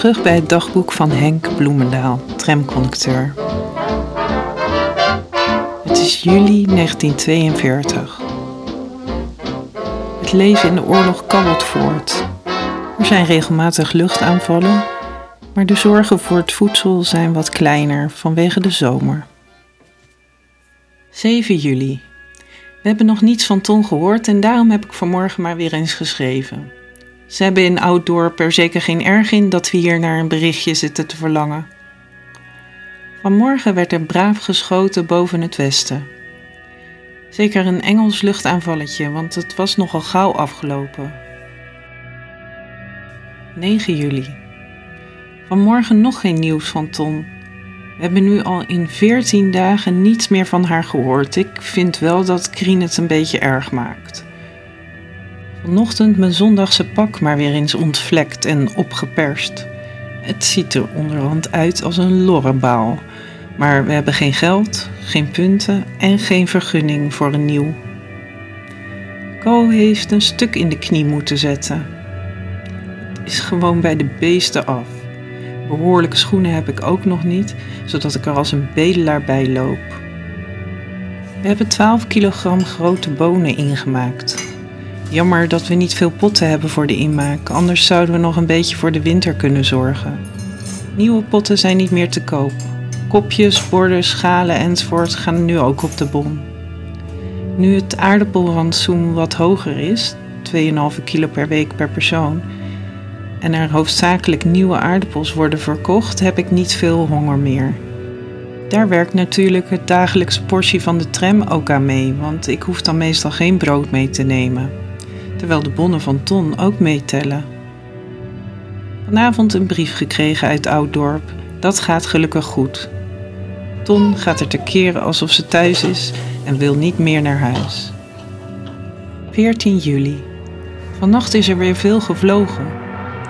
terug bij het dagboek van Henk Bloemendaal, tramconducteur. Het is juli 1942. Het leven in de oorlog kabbelt voort. Er zijn regelmatig luchtaanvallen, maar de zorgen voor het voedsel zijn wat kleiner vanwege de zomer. 7 juli. We hebben nog niets van Ton gehoord en daarom heb ik vanmorgen maar weer eens geschreven. Ze hebben in Ouddorp er zeker geen erg in dat we hier naar een berichtje zitten te verlangen. Vanmorgen werd er braaf geschoten boven het westen. Zeker een Engels luchtaanvalletje, want het was nogal gauw afgelopen. 9 juli. Vanmorgen nog geen nieuws van Ton. We hebben nu al in 14 dagen niets meer van haar gehoord. Ik vind wel dat Krien het een beetje erg maakt. Vanochtend mijn zondagse pak maar weer eens ontvlekt en opgeperst. Het ziet er onderhand uit als een lorrebaal. Maar we hebben geen geld, geen punten en geen vergunning voor een nieuw. Co heeft een stuk in de knie moeten zetten. Het is gewoon bij de beesten af. Behoorlijke schoenen heb ik ook nog niet, zodat ik er als een bedelaar bij loop. We hebben 12 kilogram grote bonen ingemaakt. Jammer dat we niet veel potten hebben voor de inmaak, anders zouden we nog een beetje voor de winter kunnen zorgen. Nieuwe potten zijn niet meer te koop. Kopjes, borden, schalen enzovoort gaan nu ook op de bon. Nu het aardappelrantsoen wat hoger is, 2,5 kilo per week per persoon, en er hoofdzakelijk nieuwe aardappels worden verkocht, heb ik niet veel honger meer. Daar werkt natuurlijk het dagelijkse portie van de tram ook aan mee, want ik hoef dan meestal geen brood mee te nemen terwijl de bonnen van Ton ook meetellen. Vanavond een brief gekregen uit Ouddorp. Dat gaat gelukkig goed. Ton gaat er te keren alsof ze thuis is en wil niet meer naar huis. 14 juli. Vannacht is er weer veel gevlogen.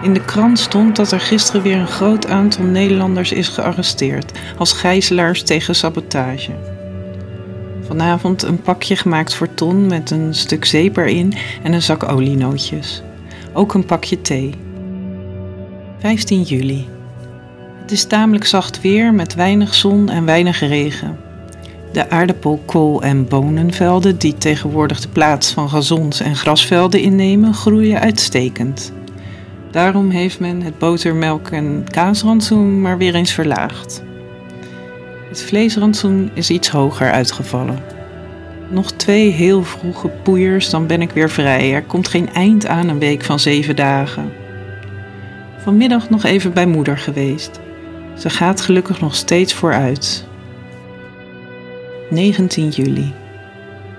In de krant stond dat er gisteren weer een groot aantal Nederlanders is gearresteerd als gijzelaars tegen sabotage. Vanavond een pakje gemaakt voor Ton met een stuk zeep erin en een zak olienootjes. Ook een pakje thee. 15 juli. Het is tamelijk zacht weer met weinig zon en weinig regen. De aardappel, kool en bonenvelden, die tegenwoordig de plaats van gazons en grasvelden innemen, groeien uitstekend. Daarom heeft men het boter, melk en kaasrantsoen maar weer eens verlaagd. Het vleesrantsoen is iets hoger uitgevallen. Nog twee heel vroege poeiers, dan ben ik weer vrij. Er komt geen eind aan een week van zeven dagen. Vanmiddag nog even bij moeder geweest. Ze gaat gelukkig nog steeds vooruit. 19 juli.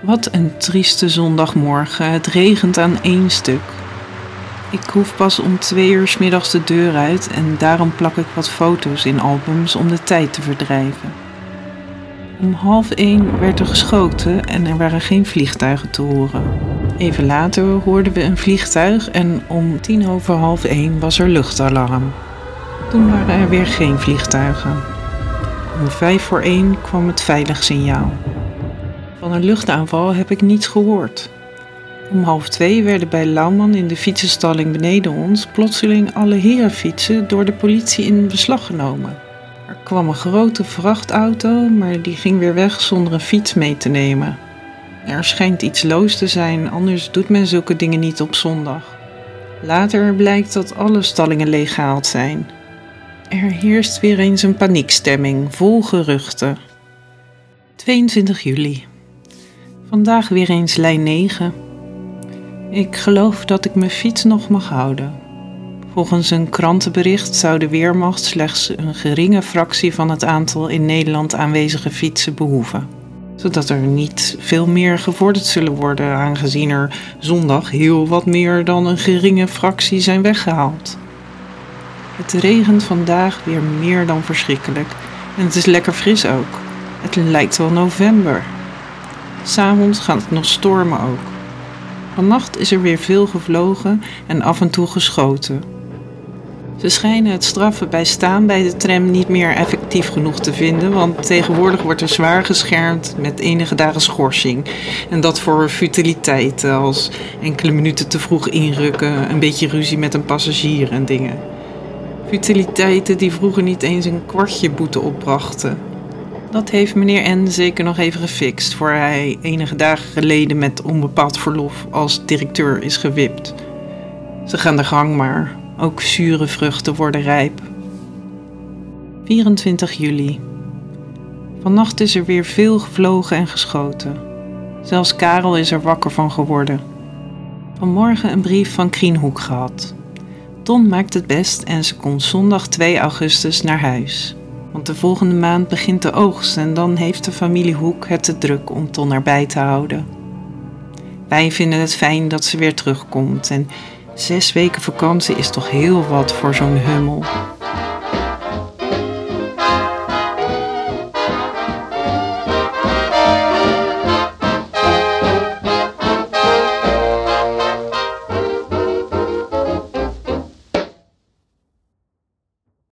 Wat een trieste zondagmorgen. Het regent aan één stuk. Ik hoef pas om twee uur s middags de deur uit en daarom plak ik wat foto's in albums om de tijd te verdrijven. Om half één werd er geschoten en er waren geen vliegtuigen te horen. Even later hoorden we een vliegtuig en om tien over half één was er luchtalarm. Toen waren er weer geen vliegtuigen. Om vijf voor één kwam het veilig signaal. Van een luchtaanval heb ik niets gehoord. Om half twee werden bij Lauwman in de fietsenstalling beneden ons plotseling alle herenfietsen door de politie in beslag genomen. Er kwam een grote vrachtauto, maar die ging weer weg zonder een fiets mee te nemen. Er schijnt iets loos te zijn, anders doet men zulke dingen niet op zondag. Later blijkt dat alle stallingen leeggehaald zijn. Er heerst weer eens een paniekstemming, vol geruchten. 22 juli. Vandaag weer eens lijn 9. Ik geloof dat ik mijn fiets nog mag houden. Volgens een krantenbericht zou de Weermacht slechts een geringe fractie van het aantal in Nederland aanwezige fietsen behoeven. Zodat er niet veel meer gevorderd zullen worden, aangezien er zondag heel wat meer dan een geringe fractie zijn weggehaald. Het regent vandaag weer meer dan verschrikkelijk en het is lekker fris ook. Het lijkt wel november. S'avonds gaat het nog stormen ook. Vannacht is er weer veel gevlogen en af en toe geschoten. Ze schijnen het straffen bij staan bij de tram niet meer effectief genoeg te vinden, want tegenwoordig wordt er zwaar geschermd met enige dagen schorsing. En dat voor futiliteiten als enkele minuten te vroeg inrukken, een beetje ruzie met een passagier en dingen. Utiliteiten die vroeger niet eens een kwartje boete opbrachten. Dat heeft meneer N zeker nog even gefixt voor hij enige dagen geleden met onbepaald verlof als directeur is gewipt. Ze gaan de gang maar, ook zure vruchten worden rijp. 24 juli. Vannacht is er weer veel gevlogen en geschoten. Zelfs Karel is er wakker van geworden. Vanmorgen een brief van Krienhoek gehad. Ton maakt het best en ze komt zondag 2 augustus naar huis. Want de volgende maand begint de oogst en dan heeft de familie Hoek het te druk om Ton erbij te houden. Wij vinden het fijn dat ze weer terugkomt en zes weken vakantie is toch heel wat voor zo'n hummel.